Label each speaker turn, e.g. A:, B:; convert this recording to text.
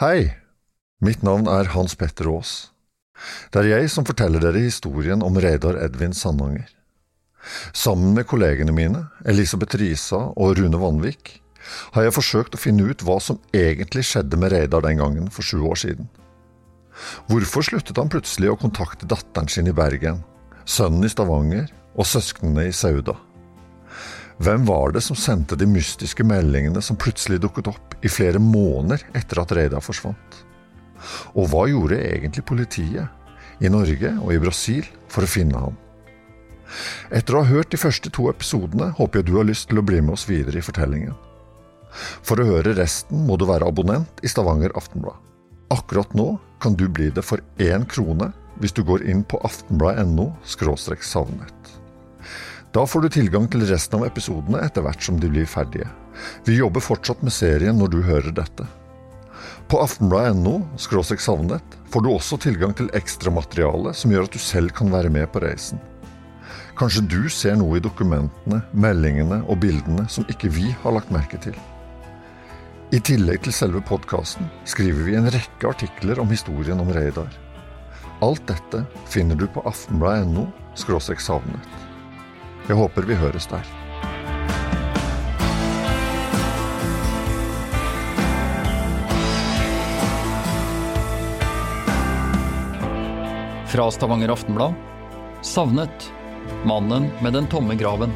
A: Hei, mitt navn er Hans Petter Aas. Det er jeg som forteller dere historien om Reidar Edvin Sandanger. Sammen med kollegene mine, Elisabeth Risa og Rune Vanvik, har jeg forsøkt å finne ut hva som egentlig skjedde med Reidar den gangen for sju år siden. Hvorfor sluttet han plutselig å kontakte datteren sin i Bergen, sønnen i Stavanger og søsknene i Sauda? Hvem var det som sendte de mystiske meldingene som plutselig dukket opp i flere måneder etter at Reidar forsvant? Og hva gjorde egentlig politiet i Norge og i Brasil for å finne ham? Etter å ha hørt de første to episodene håper jeg du har lyst til å bli med oss videre i fortellingen. For å høre resten må du være abonnent i Stavanger Aftenblad. Akkurat nå kan du bli det for én krone hvis du går inn på aftenblad.no savnet. Da får du tilgang til resten av episodene etter hvert som de blir ferdige. Vi jobber fortsatt med serien når du hører dette. På aftenbladet.no savnet får du også tilgang til ekstramateriale som gjør at du selv kan være med på reisen. Kanskje du ser noe i dokumentene, meldingene og bildene som ikke vi har lagt merke til. I tillegg til selve podkasten skriver vi en rekke artikler om historien om Reidar. Alt dette finner du på aftenbladet.no savnet. Jeg håper vi høres der.
B: Fra Stavanger Aftenblad savnet mannen med den tomme graven.